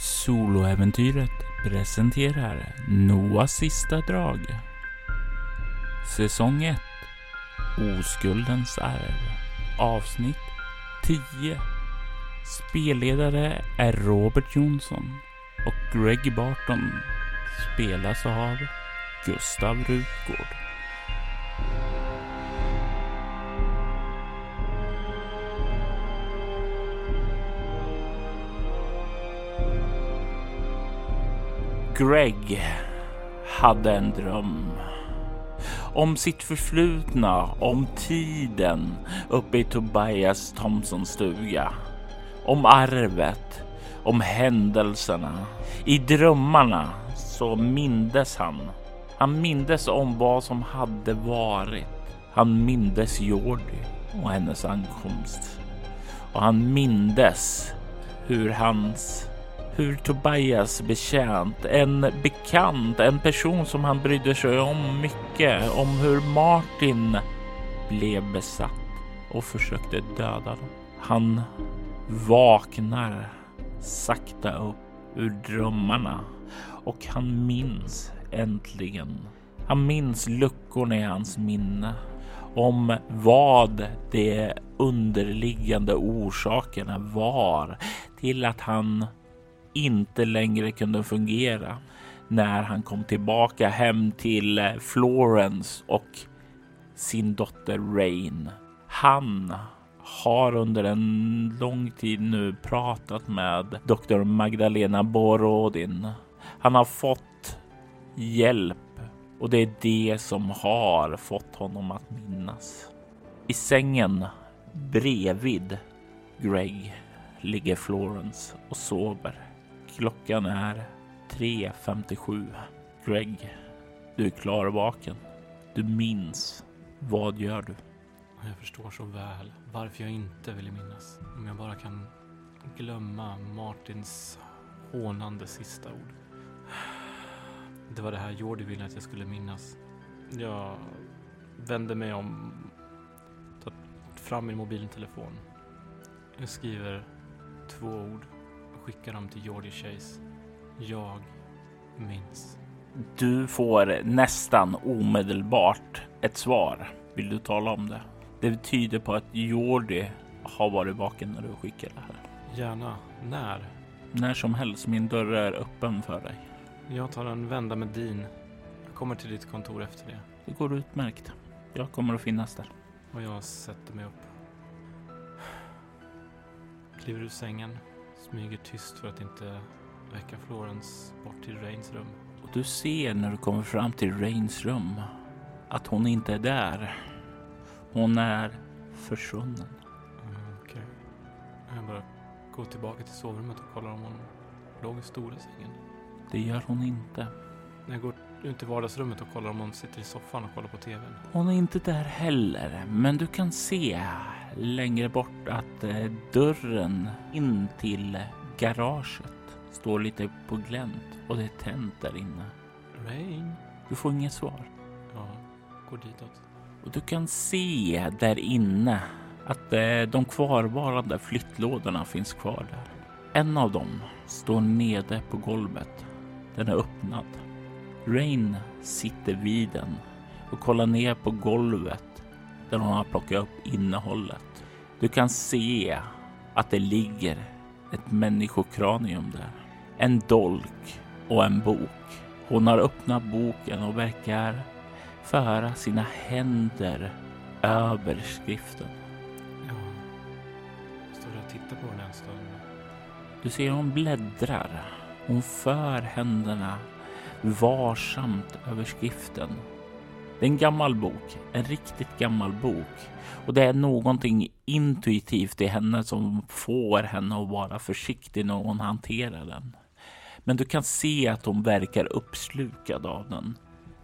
Soloäventyret presenterar Noahs sista drag. Säsong 1 Oskuldens arv Avsnitt 10 Spelledare är Robert Jonsson och Greg Barton spelas av Gustav Rutgård. Greg hade en dröm. Om sitt förflutna, om tiden uppe i Tobias Thompsons stuga. Om arvet, om händelserna. I drömmarna så mindes han. Han mindes om vad som hade varit. Han mindes Jordi och hennes ankomst. Och han mindes hur hans hur Tobias betjänt, en bekant, en person som han brydde sig om mycket, om hur Martin blev besatt och försökte döda dem. Han vaknar sakta upp ur drömmarna och han minns äntligen. Han minns luckorna i hans minne om vad de underliggande orsakerna var till att han inte längre kunde fungera när han kom tillbaka hem till eh, Florence och sin dotter Rain. Han har under en lång tid nu pratat med Dr Magdalena Borodin. Han har fått hjälp och det är det som har fått honom att minnas. I sängen bredvid Greg ligger Florence och sover. Klockan är 3.57. Greg, du är klarvaken. Du minns. Vad gör du? Jag förstår så väl varför jag inte ville minnas. Om jag bara kan glömma Martins hånande sista ord. Det var det här Jordi ville att jag skulle minnas. Jag vänder mig om, tar fram min mobiltelefon. Jag skriver två ord och skickar dem till Jordi Chase. Jag minns. Du får nästan omedelbart ett svar. Vill du tala om det? Det tyder på att Jordi har varit vaken när du skickar det här. Gärna. När? När som helst. Min dörr är öppen för dig. Jag tar en vända med din. Jag kommer till ditt kontor efter det. Det går utmärkt. Jag kommer att finnas där. Och jag sätter mig upp. Kliver ur sängen. Smyger tyst för att inte väcka Florence bort till Rains rum. Och du ser när du kommer fram till Rains rum att hon inte är där. Hon är försvunnen. Mm, Okej. Jag bara går tillbaka till sovrummet och kollar om hon låg i stora sängen. Det gör hon inte. Jag går ut till vardagsrummet och kollar om hon sitter i soffan och kollar på TVn. Hon är inte där heller, men du kan se längre bort att eh, dörren in till garaget står lite på glänt och det är tänt där inne. Rain? Du får inget svar. Ja, går ditåt. Och du kan se där inne att eh, de kvarvarande flyttlådorna finns kvar där. En av dem står nere på golvet. Den är öppnad. Rain sitter vid den och kollar ner på golvet där hon har plockat upp innehållet. Du kan se att det ligger ett människokranium där. En dolk och en bok. Hon har öppnat boken och verkar föra sina händer över skriften. Ja. Jag står och tittar på den en stund. Du ser hon bläddrar. Hon för händerna varsamt över skriften. Det är en gammal bok, en riktigt gammal bok. Och det är någonting intuitivt i henne som får henne att vara försiktig när hon hanterar den. Men du kan se att hon verkar uppslukad av den.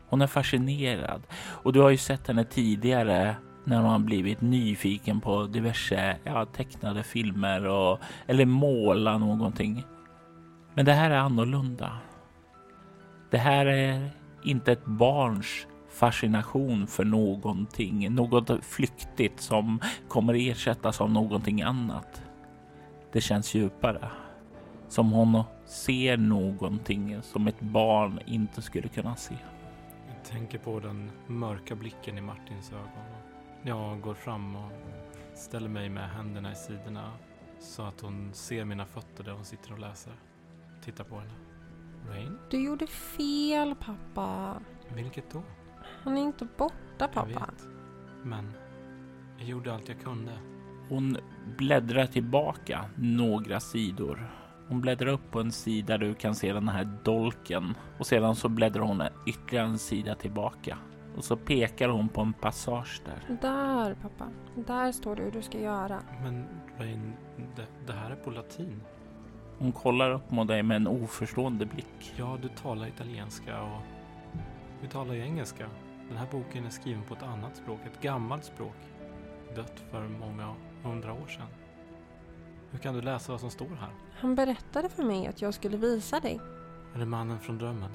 Hon är fascinerad och du har ju sett henne tidigare när hon har blivit nyfiken på diverse ja, tecknade filmer och eller måla någonting. Men det här är annorlunda. Det här är inte ett barns fascination för någonting, något flyktigt som kommer ersättas av någonting annat. Det känns djupare. som hon ser någonting som ett barn inte skulle kunna se. Jag tänker på den mörka blicken i Martins ögon. Jag går fram och ställer mig med händerna i sidorna så att hon ser mina fötter där hon sitter och läser. Tittar på henne. Rain? Du gjorde fel pappa. Vilket då? Han är inte borta pappa. Jag vet. Men jag gjorde allt jag kunde. Hon bläddrar tillbaka några sidor. Hon bläddrar upp på en sida där du kan se den här dolken och sedan så bläddrar hon ytterligare en sida tillbaka och så pekar hon på en passage där. Där pappa. Där står det hur du ska göra. Men Rain, det, det här är på latin. Hon kollar upp mot dig med en oförstående blick. Ja, du talar italienska och vi talar ju engelska. Den här boken är skriven på ett annat språk, ett gammalt språk. Dött för många hundra år sedan. Hur kan du läsa vad som står här? Han berättade för mig att jag skulle visa dig. Är det mannen från drömmen?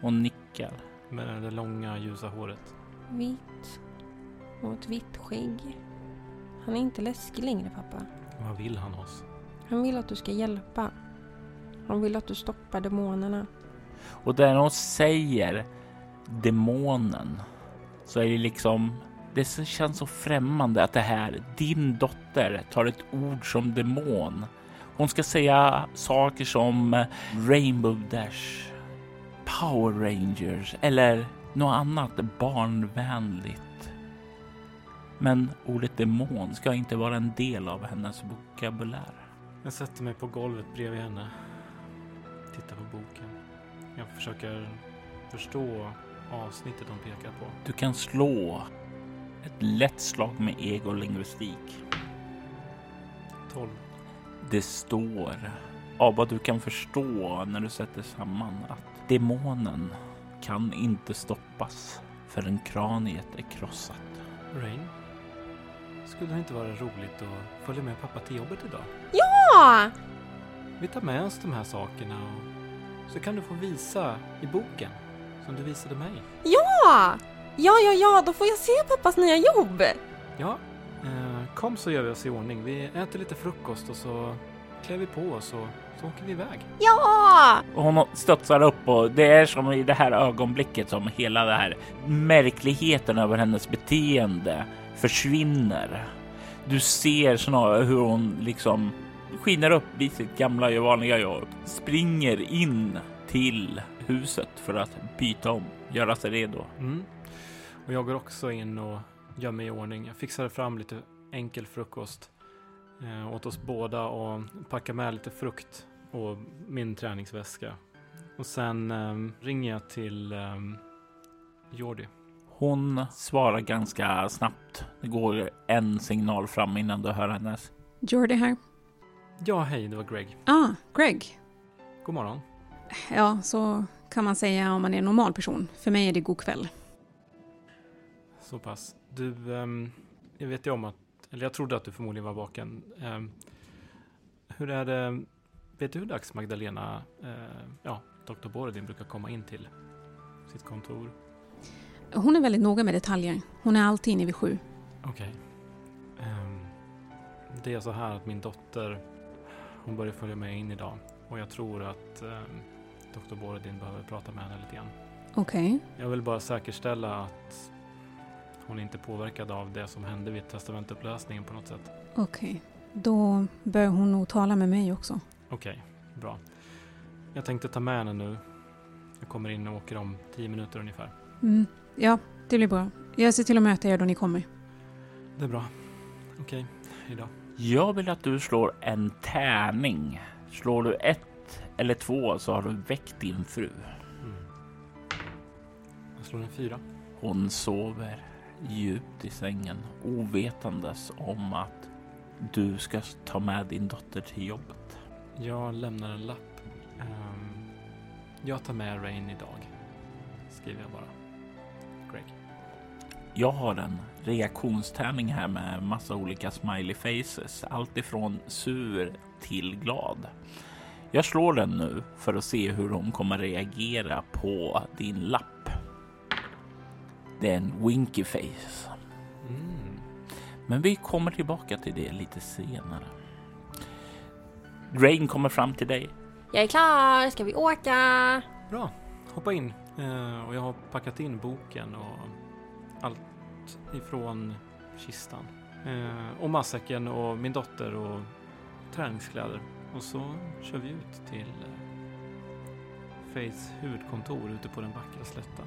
Hon nickar. Med det långa ljusa håret? Vitt. Och ett vitt skägg. Han är inte läskig längre pappa. Vad vill han oss? Han vill att du ska hjälpa. Han vill att du stoppar demonerna. Och där hon säger demonen så är det liksom det känns så främmande att det här, din dotter, tar ett ord som demon. Hon ska säga saker som Rainbow Dash, Power Rangers eller något annat barnvänligt. Men ordet demon ska inte vara en del av hennes vokabulär. Jag sätter mig på golvet bredvid henne. Tittar på boken. Jag försöker förstå avsnittet hon pekar på. Du kan slå ett lätt slag med egolingvistik. 12. Det står av vad du kan förstå när du sätter samman att demonen kan inte stoppas förrän kraniet är krossat. Rain? Skulle det inte vara roligt att följa med pappa till jobbet idag? Ja! Vi tar med oss de här sakerna och så kan du få visa i boken som du visade mig. Ja! Ja, ja, ja, då får jag se pappas nya jobb. Ja, eh, kom så gör vi oss i ordning. Vi äter lite frukost och så klär vi på oss och så åker vi iväg. Ja! Och hon studsar upp och det är som i det här ögonblicket som hela det här märkligheten över hennes beteende försvinner. Du ser snarare hur hon liksom skiner upp vid sitt gamla vanliga jobb, springer in till huset för att byta om, göra sig redo. Mm. Och jag går också in och gör mig i ordning. Jag fixar fram lite enkel frukost eh, åt oss båda och packar med lite frukt och min träningsväska. Och sen eh, ringer jag till eh, Jordi. Hon svarar ganska snabbt. Det går en signal fram innan du hör hennes. Jordi här. Ja, hej, det var Greg. Ah, Greg. God morgon. Ja, så kan man säga om man är en normal person. För mig är det god kväll. Så pass. Du, ehm, jag vet ju om att, eller jag trodde att du förmodligen var vaken. Ehm, hur är det, vet du hur dags Magdalena, eh, ja, Dr. Borodin brukar komma in till sitt kontor? Hon är väldigt noga med detaljer. Hon är alltid inne vid sju. Okej. Ehm, det är så här att min dotter, hon börjar följa med in idag och jag tror att um, Dr. Borodin behöver prata med henne lite grann. Okej. Jag vill bara säkerställa att hon inte är påverkad av det som hände vid testamentupplösningen på något sätt. Okej. Då bör hon nog tala med mig också. Okej, bra. Jag tänkte ta med henne nu. Jag kommer in och åker om tio minuter ungefär. Mm. Ja, det blir bra. Jag ser till att möta er då ni kommer. Det är bra. Okej, hejdå. Jag vill att du slår en tärning. Slår du ett eller två så har du väckt din fru. Mm. Jag slår en fyra. Hon sover djupt i sängen ovetandes om att du ska ta med din dotter till jobbet. Jag lämnar en lapp. Ehm, jag tar med Rain idag. Skriver jag bara. Greg. Jag har en reaktionstärning här med massa olika smiley faces, allt ifrån sur till glad. Jag slår den nu för att se hur hon kommer reagera på din lapp. Det är en winky face. Mm. Men vi kommer tillbaka till det lite senare. Rain kommer fram till dig. Jag är klar, ska vi åka? Bra, hoppa in. Eh, och jag har packat in boken och allt ifrån kistan. Eh, och matsäcken och min dotter och träningskläder. Och så kör vi ut till eh, Faiths huvudkontor ute på den vackra slätten.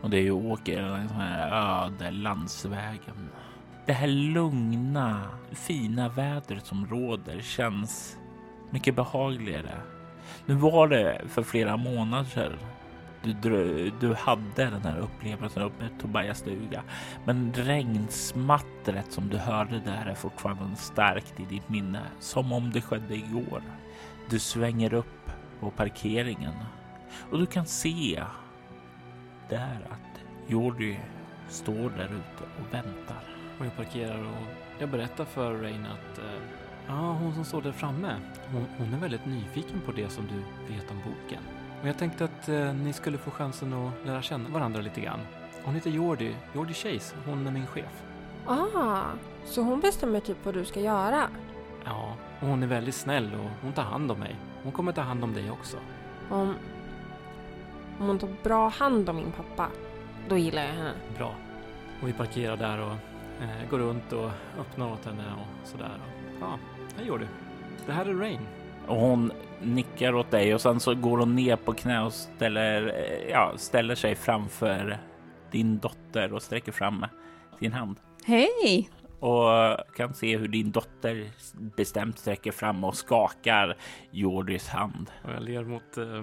Och det är ju åker den här öde landsvägen. Det här lugna, fina vädret som råder känns mycket behagligare. Nu var det för flera månader sedan du, du, du hade den här upplevelsen uppe i Tobias stuga. Men regnsmattret som du hörde där är fortfarande starkt i ditt minne, som om det skedde igår. Du svänger upp på parkeringen och du kan se där att Jordi står där ute och väntar. Och jag parkerar och jag berättar för Rain att eh, ja, hon som står där framme, hon, hon är väldigt nyfiken på det som du vet om boken. Och jag tänkte att eh, ni skulle få chansen att lära känna varandra lite grann. Hon heter Jordi, Jordi Chase. Hon är min chef. Ah, så hon bestämmer typ vad du ska göra? Ja, och hon är väldigt snäll och hon tar hand om mig. Hon kommer ta hand om dig också. Om, om hon tar bra hand om min pappa, då gillar jag henne. Bra. Och vi parkerar där och eh, går runt och öppnar åt henne och sådär. Ja, här gör du. Det här är Rain. Och hon nickar åt dig och sen så går hon ner på knä och ställer, ja, ställer sig framför din dotter och sträcker fram sin hand. Hej! Och kan se hur din dotter bestämt sträcker fram och skakar Jordis hand. Och jag ler mot, eh,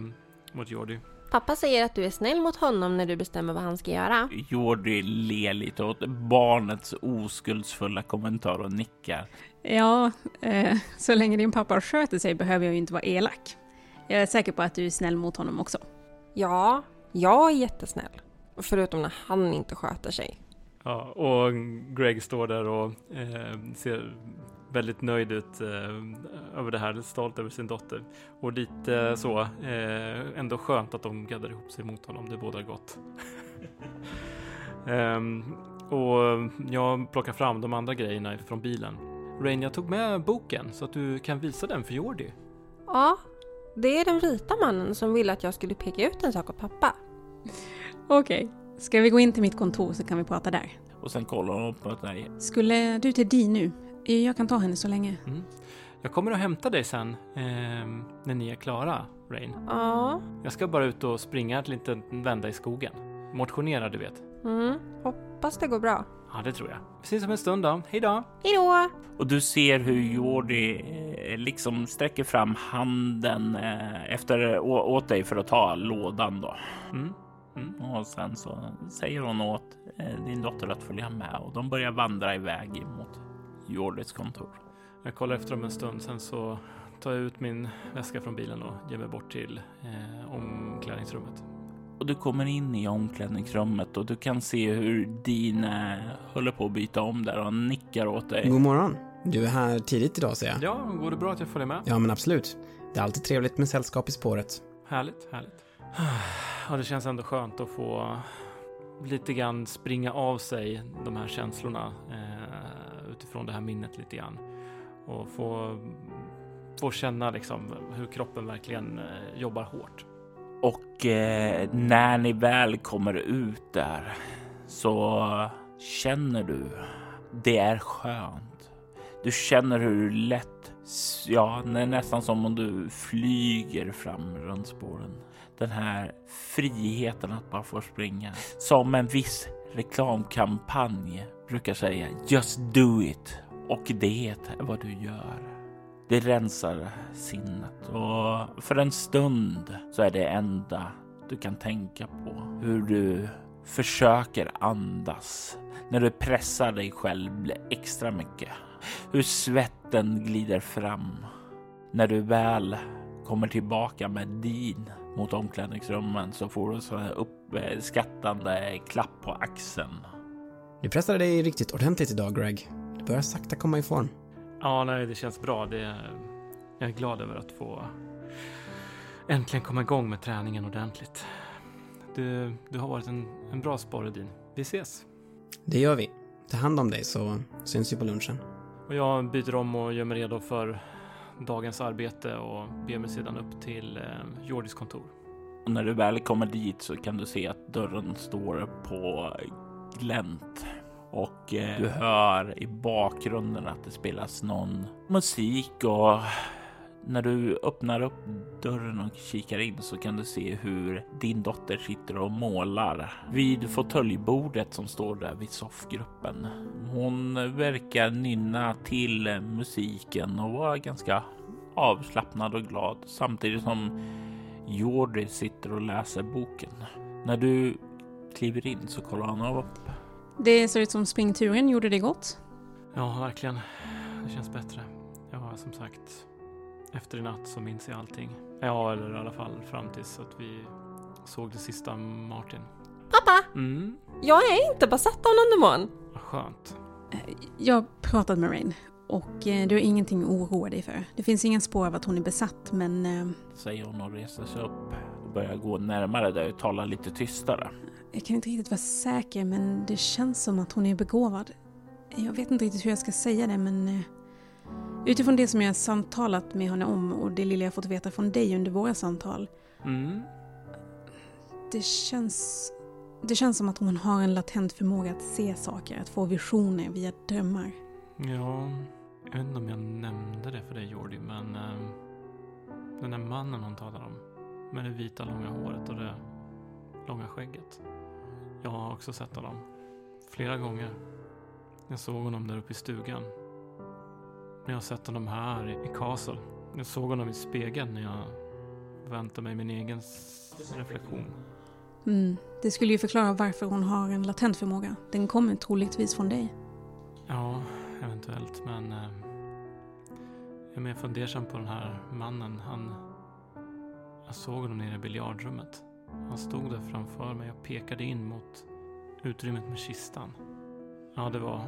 mot Jordi. Pappa säger att du är snäll mot honom när du bestämmer vad han ska göra. Jordi ler lite åt barnets oskuldsfulla kommentar och nickar. Ja, eh, så länge din pappa sköter sig behöver jag ju inte vara elak. Jag är säker på att du är snäll mot honom också. Ja, jag är jättesnäll. Förutom när han inte sköter sig. Ja, och Greg står där och eh, ser väldigt nöjd ut eh, över det här, stolt över sin dotter. Och lite så, eh, ändå skönt att de gaddar ihop sig mot honom, det bådar gott. Ehm, och jag plockar fram de andra grejerna från bilen. Rain, jag tog med boken så att du kan visa den för Jordi. Ja, det är den vita mannen som ville att jag skulle peka ut en sak åt pappa. Okej, ska vi gå in till mitt kontor så kan vi prata där. Och sen kollar hon på dig. Skulle du till Di nu? Jag kan ta henne så länge. Mm. Jag kommer att hämta dig sen ehm, när ni är klara, Rain. Ja, Jag ska bara ut och springa en liten vända i skogen. Motionera, du vet. mm, hoppas det går bra. Ja, det tror jag. Vi ses om en stund då. Hej då! Hejdå! Och du ser hur Jordi eh, liksom sträcker fram handen eh, efter å, åt dig för att ta lådan då. Mm. Mm. Och sen så säger hon åt eh, din dotter att följa med och de börjar vandra iväg mot Jordis kontor. Jag kollar efter dem en stund, sen så tar jag ut min väska från bilen och ger mig bort till eh, omklädningsrummet. Och du kommer in i omklädningsrummet och du kan se hur Dina håller på att byta om där och han nickar åt dig. God morgon. Du är här tidigt idag ser jag. Ja, går det bra att jag följer med? Ja, men absolut. Det är alltid trevligt med sällskap i spåret. Härligt, härligt. Ja, det känns ändå skönt att få lite grann springa av sig de här känslorna eh, utifrån det här minnet lite grann. Och få, få känna liksom hur kroppen verkligen eh, jobbar hårt. Och eh, när ni väl kommer ut där så känner du det är skönt. Du känner hur lätt, ja, nästan som om du flyger fram runt spåren. Den här friheten att bara få springa. Som en viss reklamkampanj brukar säga. Just do it. Och det är vad du gör. Det rensar sinnet och för en stund så är det enda du kan tänka på hur du försöker andas när du pressar dig själv extra mycket. Hur svetten glider fram när du väl kommer tillbaka med din mot omklädningsrummen så får du så här uppskattande klapp på axeln. Du pressade dig riktigt ordentligt idag, Greg. Du börjar sakta komma i form. Ja, nej, det känns bra. Det, jag är glad över att få äntligen komma igång med träningen ordentligt. Du, du har varit en, en bra sporre din. Vi ses. Det gör vi. Ta hand om dig så syns vi på lunchen. Och jag byter om och gör mig redo för dagens arbete och beger mig sedan upp till eh, Jordis kontor. Och när du väl kommer dit så kan du se att dörren står på glänt och eh, du hör i bakgrunden att det spelas någon musik och när du öppnar upp dörren och kikar in så kan du se hur din dotter sitter och målar vid fåtöljbordet som står där vid soffgruppen. Hon verkar nynna till musiken och vara ganska avslappnad och glad samtidigt som Jordi sitter och läser boken. När du kliver in så kollar han upp. Det ser ut som springturen gjorde det gott. Ja, verkligen. Det känns bättre. Ja, som sagt, efter i natt så minns jag allting. Ja, eller i alla fall fram tills att vi såg det sista Martin. Pappa! Mm, Jag är inte besatt av någon demon. vad skönt. Jag har pratat med Rain och eh, du har ingenting att oroa dig för. Det finns inga spår av att hon är besatt men eh, Säger hon och reser sig upp börjar gå närmare dig och talar lite tystare. jag kan inte riktigt vara säker men det känns som att hon är begåvad. Jag vet inte riktigt hur jag ska säga det men eh, utifrån det som jag har samtalat med henne om och det lilla jag fått veta från dig under våra samtal Mm, Det känns, det känns som att hon har en latent förmåga att se saker, att få visioner via drömmar. ja, jag vet inte om jag nämnde det för dig Jordi, men eh, den där mannen hon talar om med det vita långa håret och det långa skägget. Jag har också sett honom flera gånger. Jag såg honom där uppe i stugan. Jag har sett honom här i Castle. Jag såg honom i spegeln när jag väntade mig min egen reflektion. Mm. Det skulle ju förklara varför hon har en latent förmåga. Den kommer troligtvis från dig. Ja, eventuellt, men eh, jag är mer fundersam på den här mannen. Han, jag såg honom nere i biljardrummet. Han stod där framför mig och pekade in mot utrymmet med kistan. Ja, det var,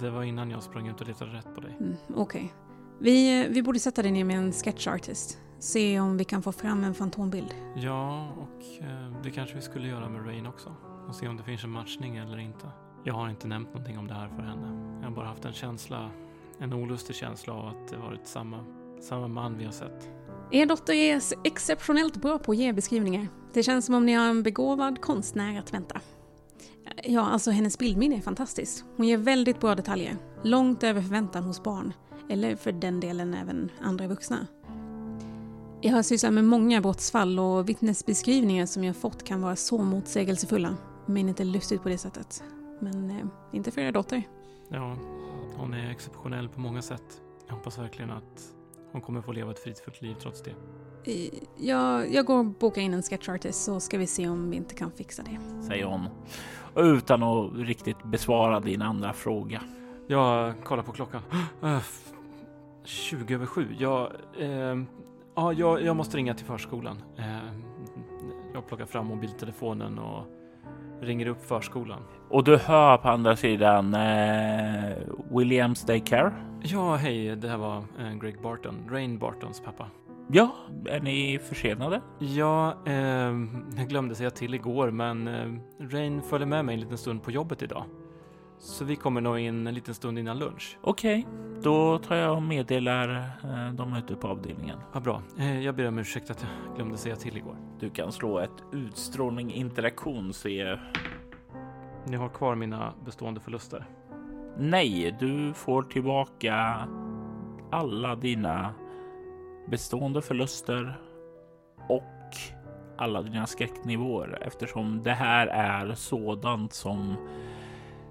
det var innan jag sprang ut och letade rätt på dig. Mm. Okej. Vi, vi borde sätta dig ner med en sketch artist. Se om vi kan få fram en fantombild. Ja, och eh, det kanske vi skulle göra med Rain också. Och se om det finns en matchning eller inte. Jag har inte nämnt någonting om det här för henne. Jag har bara haft en känsla, en olustig känsla av att det varit samma, samma man vi har sett. Er dotter är exceptionellt bra på att ge beskrivningar. Det känns som om ni har en begåvad konstnär att vänta. Ja, alltså hennes bildminne är fantastiskt. Hon ger väldigt bra detaljer. Långt över förväntan hos barn. Eller för den delen även andra vuxna. Jag har sysslat med många brottsfall och vittnesbeskrivningar som jag fått kan vara så motsägelsefulla. Men inte lustigt på det sättet. Men eh, inte för er dotter. Ja, hon är exceptionell på många sätt. Jag hoppas verkligen att hon kommer få leva ett fridfullt liv trots det. Jag, jag går och bokar in en sketch artist så ska vi se om vi inte kan fixa det. Säger hon utan att riktigt besvara din andra fråga. Jag kollar på klockan. Äh, f- 20 över sju. Jag, eh, ja, jag, jag måste ringa till förskolan. Eh, jag plockar fram mobiltelefonen och ringer upp förskolan. Och du hör på andra sidan eh, Williams Daycare. Ja, hej, det här var eh, Greg Barton, Rain Bartons pappa. Ja, är ni försenade? Ja, eh, jag glömde säga till igår, men eh, Rain följde med mig en liten stund på jobbet idag. Så vi kommer nog in en liten stund innan lunch. Okej, då tar jag och meddelar eh, dem ute på avdelningen. Vad bra. Eh, jag ber om ursäkt att jag glömde säga till igår. Du kan slå ett utstrålning interaktion se. Ni har kvar mina bestående förluster. Nej, du får tillbaka alla dina bestående förluster och alla dina skräcknivåer eftersom det här är sådant som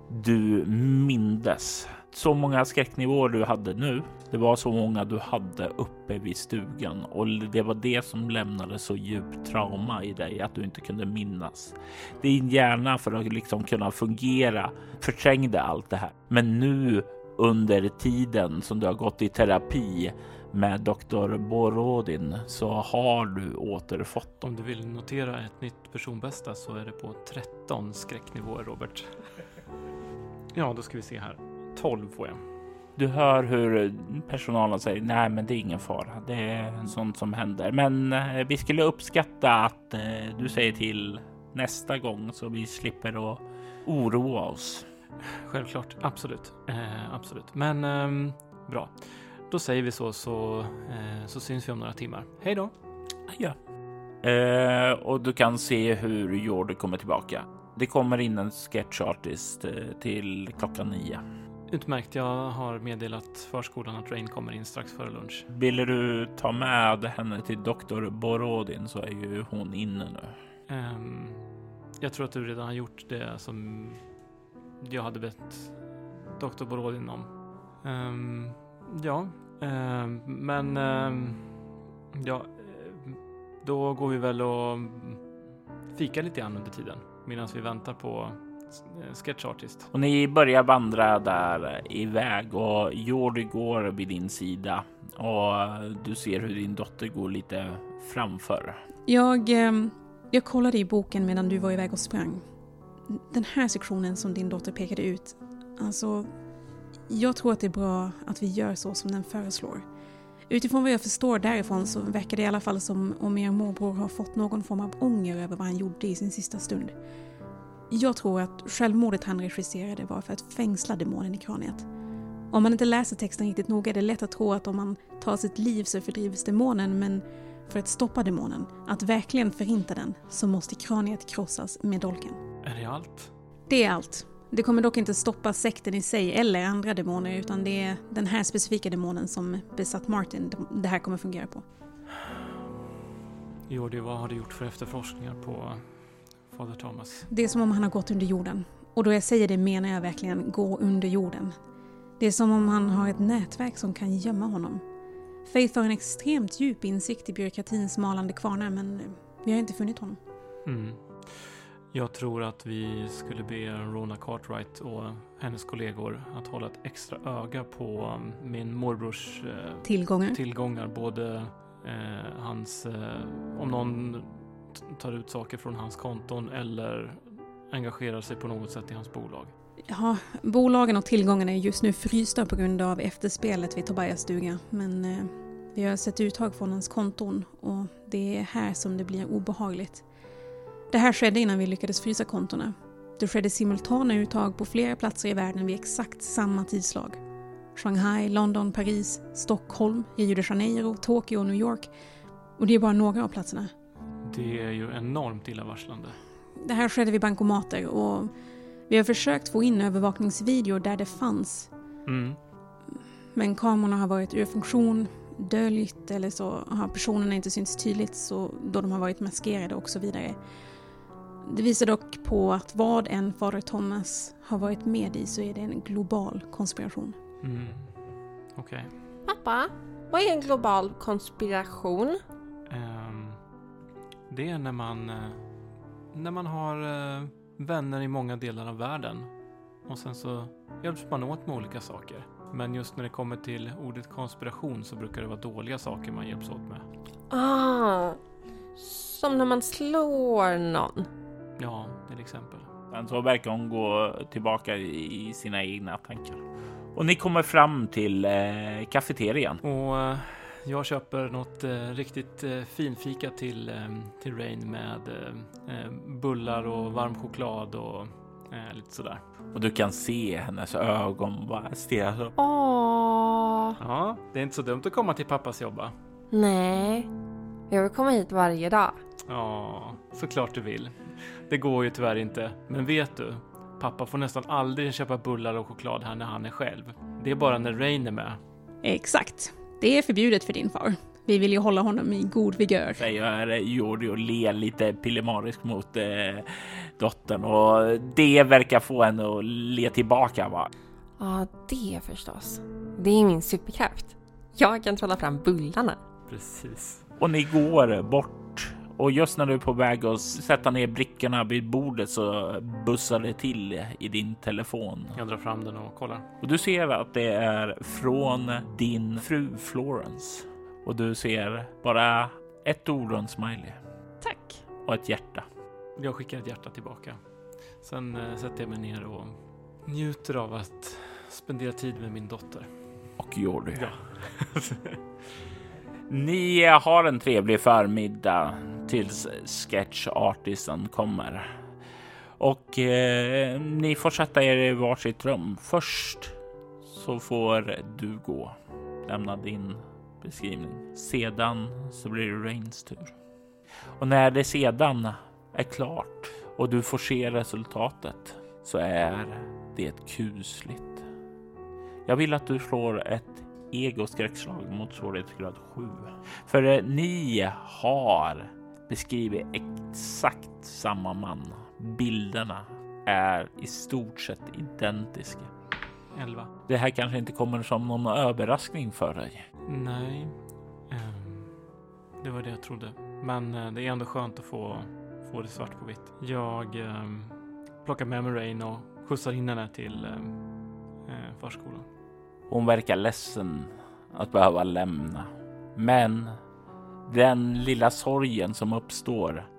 du mindes. Så många skräcknivåer du hade nu. Det var så många du hade uppe vid stugan och det var det som lämnade så djupt trauma i dig att du inte kunde minnas. Din hjärna för att liksom kunna fungera förträngde allt det här. Men nu under tiden som du har gått i terapi med doktor Borodin så har du återfått. Om du vill notera ett nytt personbästa så är det på 13 skräcknivåer, Robert. Ja, då ska vi se här. 12 får jag. Du hör hur personalen säger nej, men det är ingen fara. Det är sånt som händer. Men eh, vi skulle uppskatta att eh, du säger till nästa gång så vi slipper att oroa oss. Självklart, absolut. Eh, absolut. Men ehm, bra. då säger vi så, så, eh, så syns vi om några timmar. Hej då! Ja. Eh, och du kan se hur Jordi kommer tillbaka. Det kommer in en sketch artist eh, till klockan nio. Utmärkt, jag har meddelat förskolan att Rain kommer in strax före lunch. Vill du ta med henne till doktor Borodin så är ju hon inne nu. Ehm, jag tror att du redan har gjort det som jag hade bett Dr. Borodin om. Ehm, ja, ehm, men ja, då går vi väl och fikar lite grann under tiden medan vi väntar på eh, Sketch Artist. Och ni börjar vandra där iväg och Jordi går vid din sida och du ser hur din dotter går lite framför. Jag, jag kollade i boken medan du var iväg och sprang. Den här sektionen som din dotter pekade ut, alltså, jag tror att det är bra att vi gör så som den föreslår. Utifrån vad jag förstår därifrån så verkar det i alla fall som om er morbror har fått någon form av ånger över vad han gjorde i sin sista stund. Jag tror att självmordet han regisserade var för att fängsla demonen i kraniet. Om man inte läser texten riktigt noga är det lätt att tro att om man tar sitt liv så fördrivs demonen men för att stoppa demonen, att verkligen förinta den, så måste kraniet krossas med dolken. Är det allt? Det är allt. Det kommer dock inte stoppa sekten i sig eller andra demoner utan det är den här specifika demonen som besatt Martin det här kommer fungera på. Jordi, vad har du gjort för efterforskningar på Fader Thomas? Det är som om han har gått under jorden. Och då jag säger det menar jag verkligen gå under jorden. Det är som om han har ett nätverk som kan gömma honom. Faith har en extremt djup insikt i byråkratins malande kvarnar men vi har inte funnit honom. Mm. Jag tror att vi skulle be Rona Cartwright och hennes kollegor att hålla ett extra öga på min morbrors eh, Tillgångar. tillgångar. Både eh, hans, eh, om någon tar ut saker från hans konton eller engagerar sig på något sätt i hans bolag. Ja, bolagen och tillgångarna är just nu frysta på grund av efterspelet vid Tobias stuga. Men eh, vi har sett uttag från hans konton och det är här som det blir obehagligt. Det här skedde innan vi lyckades frysa kontona. Det skedde simultana uttag på flera platser i världen vid exakt samma tidslag. Shanghai, London, Paris, Stockholm, Rio de Janeiro, Tokyo och New York. Och det är bara några av platserna. Det är ju enormt illavarslande. Det här skedde vid bankomater och vi har försökt få in övervakningsvideor där det fanns. Mm. Men kamerorna har varit ur funktion, döljt eller så har personerna inte synts tydligt så då de har varit maskerade och så vidare. Det visar dock på att vad än Fader Thomas har varit med i så är det en global konspiration. Mm. Okej. Pappa, vad är en global konspiration? Ehm, det är när man, eh, när man har eh, vänner i många delar av världen och sen så hjälps man åt med olika saker. Men just när det kommer till ordet konspiration så brukar det vara dåliga saker man hjälps åt med. Ah, som när man slår någon. Ja, till exempel. Sen så verkar hon gå tillbaka i sina egna tankar. Och ni kommer fram till eh, kafeterian. Och eh, jag köper något eh, riktigt eh, finfika till, eh, till Rain med eh, eh, bullar och varm choklad och eh, lite sådär. Och du kan se hennes ögon bara stirra upp. Åh, Ja, det är inte så dumt att komma till pappas jobb va? nej. Jag vill komma hit varje dag. Ja, såklart du vill. Det går ju tyvärr inte. Men vet du? Pappa får nästan aldrig köpa bullar och choklad här när han är själv. Det är bara när Rain är med. Exakt. Det är förbjudet för din far. Vi vill ju hålla honom i god vigör. Säger Jordi och ler lite pillemariskt mot eh, dottern och det verkar få henne att le tillbaka. Va? Ja, det förstås. Det är min superkraft. Jag kan trolla fram bullarna. Precis. Och ni går bort och just när du är på väg att sätta ner brickorna vid bordet så bussar det till i din telefon. Jag drar fram den och kollar. Och du ser att det är från din fru Florence. Och du ser bara ett ord och en smiley Tack. och ett hjärta. Jag skickar ett hjärta tillbaka. Sen eh, sätter jag mig ner och njuter av att spendera tid med min dotter. Och Jordi. Ja. Ni har en trevlig förmiddag tills sketchartisten kommer. Och eh, ni får sätta er i varsitt rum. Först så får du gå, lämna din beskrivning. Sedan så blir det Rains tur. Och när det sedan är klart och du får se resultatet så är det kusligt. Jag vill att du slår ett egoskräckslag mot svårighetsgrad 7. För eh, ni har beskrivit exakt samma man. Bilderna är i stort sett identiska. 11. Det här kanske inte kommer som någon överraskning för dig. Nej. ehm, det var det jag trodde. Men eh, det är ändå skönt att få, få det svart på vitt. Jag um, plockar med mig Rain och skjutsar in henne till ehm, eh, förskolan. Hon verkar ledsen att behöva lämna. Men den lilla sorgen som uppstår,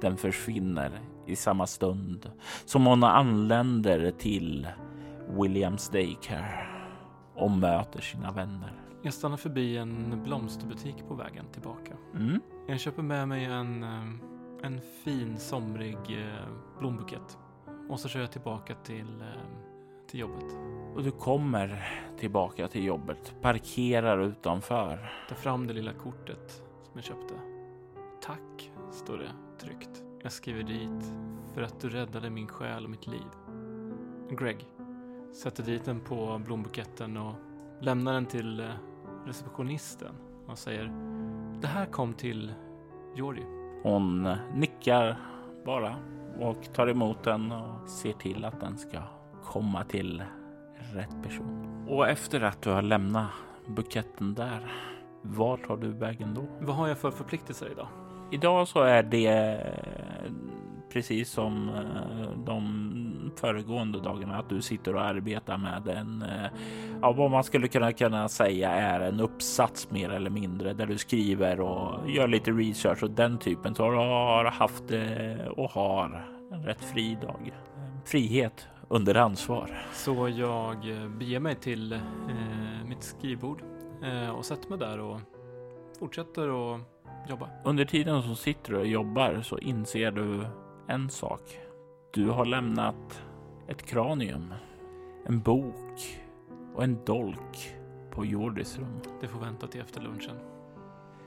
den försvinner i samma stund som hon anländer till Williams Daycare och möter sina vänner. Jag stannar förbi en blomsterbutik på vägen tillbaka. Mm. Jag köper med mig en, ehm, en fin somrig eh, blombukett. Och så kör jag tillbaka till, ehm, till jobbet. Och du kommer tillbaka till jobbet, parkerar utanför. Tar fram det lilla kortet som jag köpte. Tack, står det tryckt. Jag skriver dit för att du räddade min själ och mitt liv. Greg. Sätter dit den på blombuketten och lämnar den till eh, receptionisten och säger Det här kom till Jori. Hon nickar bara och tar emot den och ser till att den ska komma till rätt person. Och efter att du har lämnat buketten där, var tar du vägen då? Vad har jag för förpliktelser idag? Idag så är det precis som eh, de föregående dagarna att du sitter och arbetar med en, eh, ja, vad man skulle kunna, kunna säga är en uppsats mer eller mindre där du skriver och gör lite research och den typen. Så du har haft eh, och har en rätt fri dag. Frihet under ansvar. Så jag eh, beger mig till eh, mitt skrivbord eh, och sätter mig där och fortsätter att jobba. Under tiden som sitter och jobbar så inser du en sak. Du har lämnat ett kranium, en bok och en dolk på Jordis rum. Det får vänta till efter lunchen.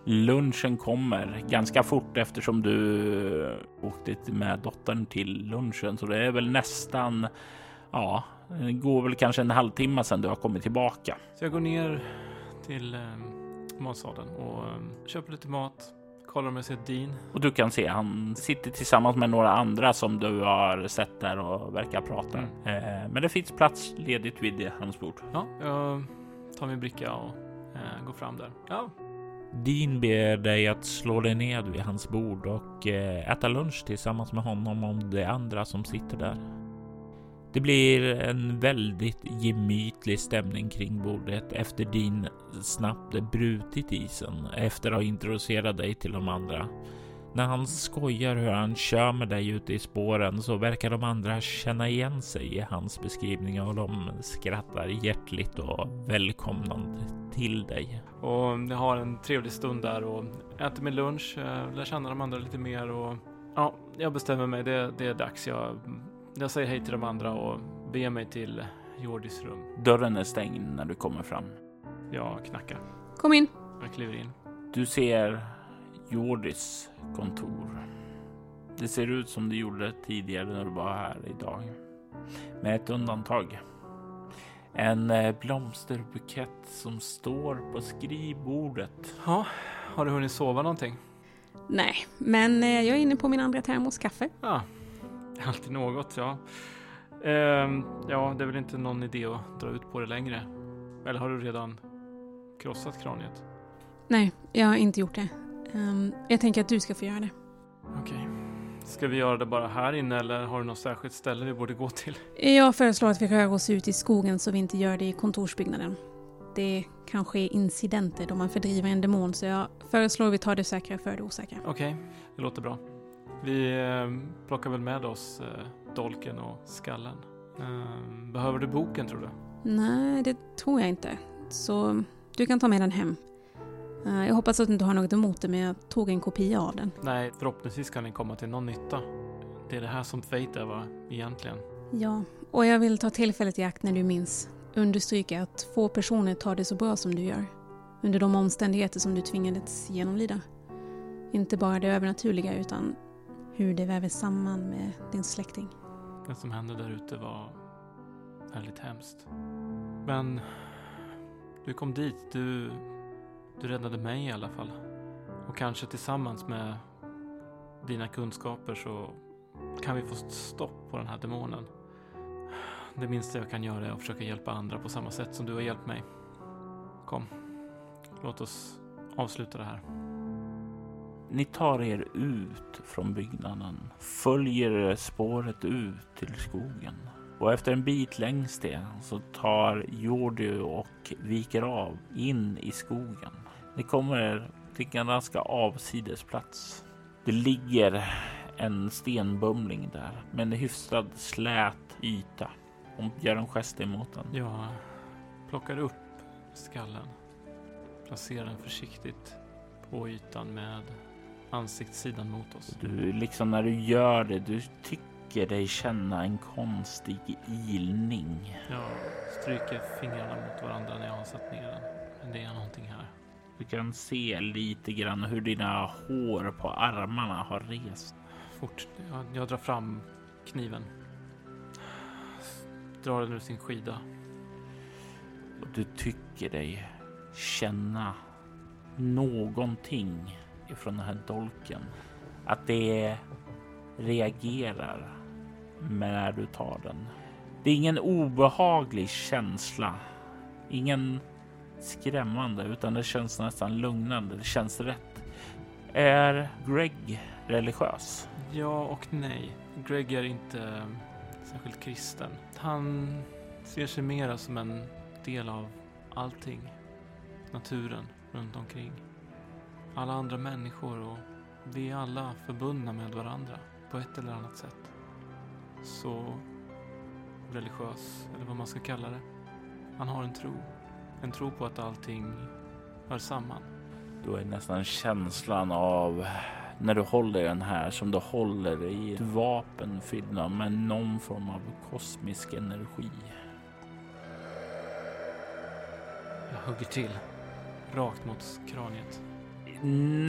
Lunchen kommer ganska fort eftersom du åkte med dottern till lunchen, så det är väl nästan. Ja, det går väl kanske en halvtimme sedan du har kommit tillbaka. Så jag går ner till eh, matsalen och eh, köper lite mat. Kollar om jag ser Dean. Och du kan se han sitter tillsammans med några andra som du har sett där och verkar prata. Eh, men det finns plats ledigt vid hans bord. Ja, jag tar min bricka och eh, går fram där. Ja, Dean ber dig att slå dig ned vid hans bord och eh, äta lunch tillsammans med honom och de andra som sitter där. Det blir en väldigt gemytlig stämning kring bordet efter din snabbt brutit isen efter att ha introducerat dig till de andra. När han skojar hur han kör med dig ute i spåren så verkar de andra känna igen sig i hans beskrivningar och de skrattar hjärtligt och välkomnande till dig. och jag har en trevlig stund där och äter min lunch, eh, lär känna de andra lite mer och ja, jag bestämmer mig. Det, det är dags. Jag, jag säger hej till de andra och beger mig till Jordis rum. Dörren är stängd när du kommer fram. Jag knackar. Kom in. Jag kliver in. Du ser Jordis kontor. Det ser ut som det gjorde tidigare när du var här idag. Med ett undantag. En eh, blomsterbukett som står på skrivbordet. Ja, har du hunnit sova någonting? Nej, men eh, jag är inne på min andra termos kaffe. Ja, alltid något, ja. Ehm, ja, det är väl inte någon idé att dra ut på det längre. Eller har du redan krossat kraniet? Nej, jag har inte gjort det. Ehm, jag tänker att du ska få göra det. Okej. Ska vi göra det bara här inne eller har du något särskilt ställe vi borde gå till? Jag föreslår att vi rör oss ut i skogen så vi inte gör det i kontorsbyggnaden. Det kan ske incidenter då man fördriver en demon så jag föreslår att vi tar det säkra för det osäkra. Okej, det låter bra. Vi eh, plockar väl med oss eh, dolken och skallen. Ehm, behöver du boken tror du? Nej, det tror jag inte. Så du kan ta med den hem. Eh, Jag hoppas att du inte har något emot det men jag tog en kopia av den. Nej, förhoppningsvis kan den komma till någon nytta. Det är det här som Fate är va, egentligen. Ja, och jag vill ta tillfället i akt när du minns understryka att få personer tar det så bra som du gör. Under de omständigheter som du tvingades genomlida. Inte bara det övernaturliga utan hur det väver samman med din släkting. Det som hände där ute var väldigt hemskt. Men du kom dit. Du, du räddade mig i alla fall. Och kanske tillsammans med dina kunskaper så kan vi få stopp på den här demonen. Det minsta jag kan göra är att försöka hjälpa andra på samma sätt som du har hjälpt mig. Kom, låt oss avsluta det här. Ni tar er ut från byggnaden, följer spåret ut till skogen och efter en bit längs det så tar Jordi och viker av in i skogen. Ni kommer till en ganska avsides plats. Det ligger en stenbumling där med en hyfsad slät yta. Hon gör en gest emot den. Jag plockar upp skallen, placerar den försiktigt på ytan med ansiktssidan mot oss. Du liksom när du gör det, du tycker dig känna en konstig ilning. Jag stryker fingrarna mot varandra när jag har satt ner den. Men det är någonting här. Du kan se lite grann hur dina hår på armarna har rest. Fort. Jag, jag drar fram kniven. Drar den ur sin skida. Och du tycker dig känna någonting ifrån den här dolken. Att det reagerar när du tar den. Det är ingen obehaglig känsla. Ingen skrämmande, utan det känns nästan lugnande. Det känns rätt. Är Greg religiös? Ja och nej. Greg är inte ehm, särskilt kristen. Han ser sig mera som en del av allting. Naturen runt omkring. Alla andra människor och vi är alla förbundna med varandra på ett eller annat sätt. Så religiös, eller vad man ska kalla det. Han har en tro. En tro på att allting hör samman. Då är nästan känslan av när du håller den här som du håller i ett vapen fyllt med någon form av kosmisk energi. Jag hugger till. Rakt mot kraniet.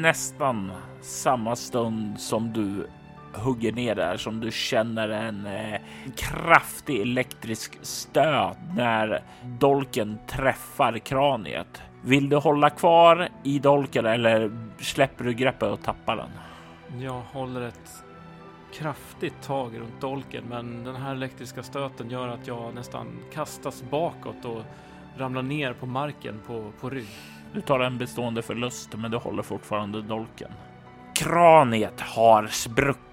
Nästan samma stund som du hugger ner där som du känner en eh, kraftig elektrisk stöt när dolken träffar kraniet. Vill du hålla kvar i dolken eller släpper du greppet och tappar den? Jag håller ett kraftigt tag runt dolken men den här elektriska stöten gör att jag nästan kastas bakåt och ramlar ner på marken på, på rygg. Du tar en bestående förlust, men du håller fortfarande dolken. Kraniet har spruckit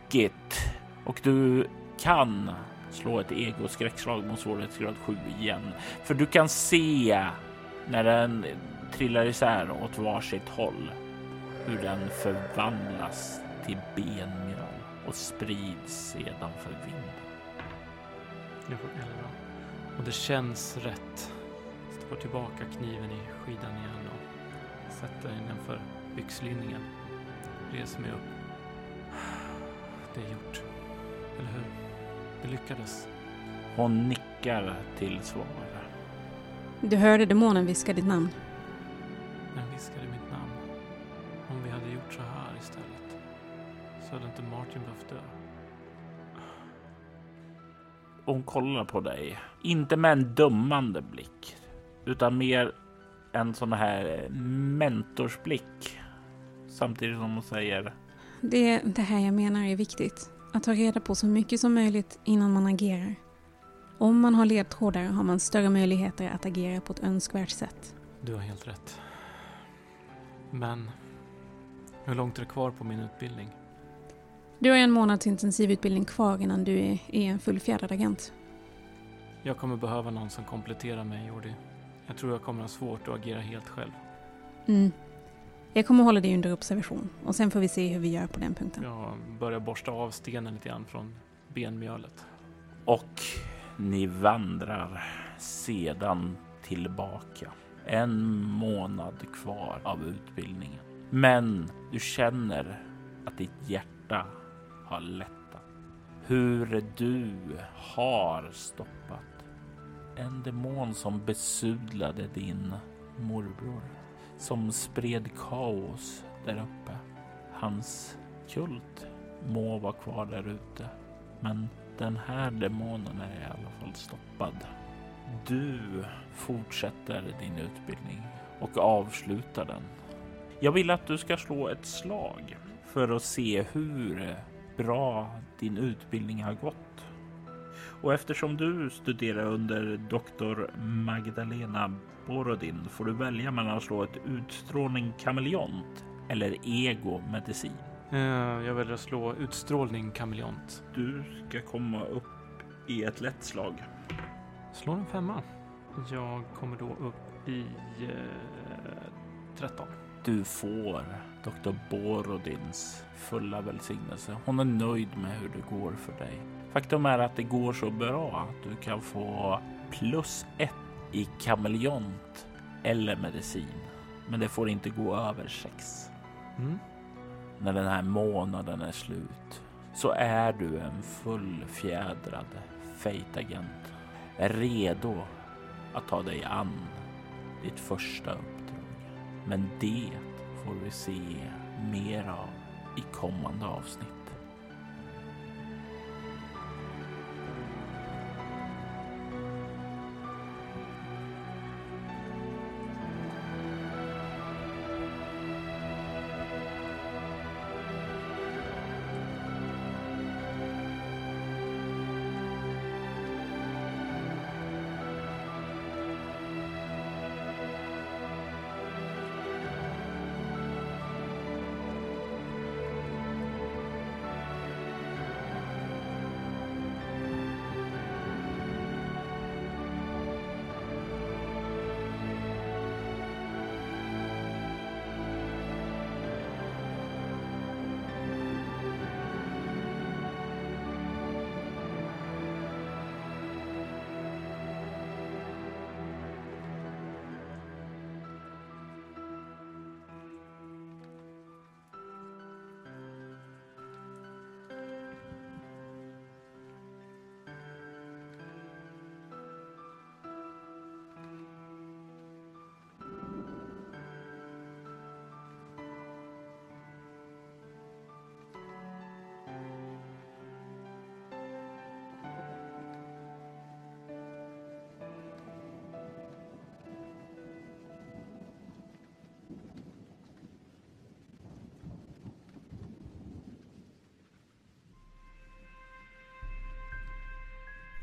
och du kan slå ett egoskräckslag mot svårighetsgrad 7 igen. För du kan se när den trillar isär åt varsitt håll hur den förvandlas till benmjöl och sprids sedan för vinden. Jag får elva. Och det känns rätt. Stoppar tillbaka kniven i skidan igen och sätter innanför byxlinningen. Reser mig upp. Det är gjort. Eller hur? Det lyckades. Hon nickar till svar. Du hörde demonen viska ditt namn. Den viskade mitt namn. Om vi hade gjort så här istället så hade inte Martin behövt dö. Hon kollar på dig, inte med en dömande blick, utan mer en sån här mentorsblick. Samtidigt som hon säger Det är det här jag menar är viktigt. Att ta reda på så mycket som möjligt innan man agerar. Om man har ledtrådar har man större möjligheter att agera på ett önskvärt sätt. Du har helt rätt. Men hur långt är det kvar på min utbildning? Du har en månads intensivutbildning kvar innan du är, är en fullfjädrad agent. Jag kommer behöva någon som kompletterar mig, Jordi. Jag tror jag kommer ha svårt att agera helt själv. Mm. Jag kommer hålla dig under observation och sen får vi se hur vi gör på den punkten. Jag börjar borsta av stenen lite grann från benmjölet. och ni vandrar sedan tillbaka. En månad kvar av utbildningen. Men du känner att ditt hjärta har lättat. Hur du har stoppat en demon som besudlade din morbror. Som spred kaos där uppe. Hans kult må vara kvar där ute. Men den här demonen är i alla fall stoppad. Du fortsätter din utbildning och avslutar den. Jag vill att du ska slå ett slag för att se hur bra din utbildning har gått. Och eftersom du studerar under doktor Magdalena Borodin får du välja mellan att slå ett utstrålning kameleont eller ego medicin. Eh, jag väljer att slå utstrålning kameleont. Du ska komma upp i ett lätt slag. Slår en femma. Jag kommer då upp i eh, 13. Du får doktor Borodins fulla välsignelse. Hon är nöjd med hur det går för dig. Faktum är att det går så bra att du kan få plus ett i kameleont eller medicin. Men det får inte gå över sex. Mm. När den här månaden är slut så är du en fullfjädrad Fate-agent. Redo att ta dig an ditt första uppdrag. Men det får vi se mer av i kommande avsnitt.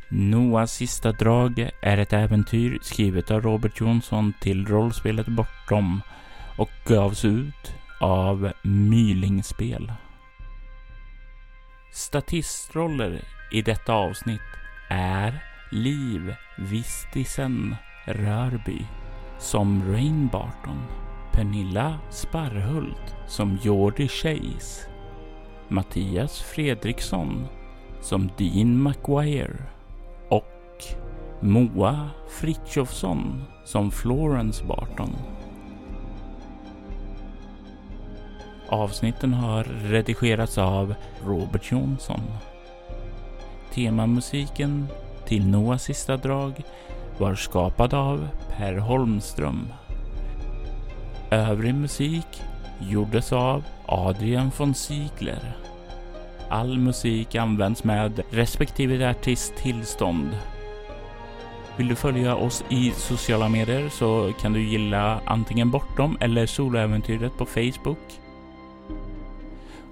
Noahs sista drag är ett äventyr skrivet av Robert Jonsson till rollspelet Bortom och gavs ut av Mylingspel. Statistroller i detta avsnitt är Liv Vistisen Rörby som Rain Barton, Pernilla Sparhult som Jordi Chase, Mattias Fredriksson som Dean McGuire Moa Fritjofsson som Florence Barton. Avsnitten har redigerats av Robert Jonsson. Temamusiken till Noahs sista drag var skapad av Per Holmström. Övrig musik gjordes av Adrian von Ziegler. All musik används med respektive artists tillstånd. Vill du följa oss i sociala medier så kan du gilla antingen Bortom eller Soloäventyret på Facebook.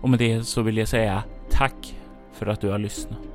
Och med det så vill jag säga tack för att du har lyssnat.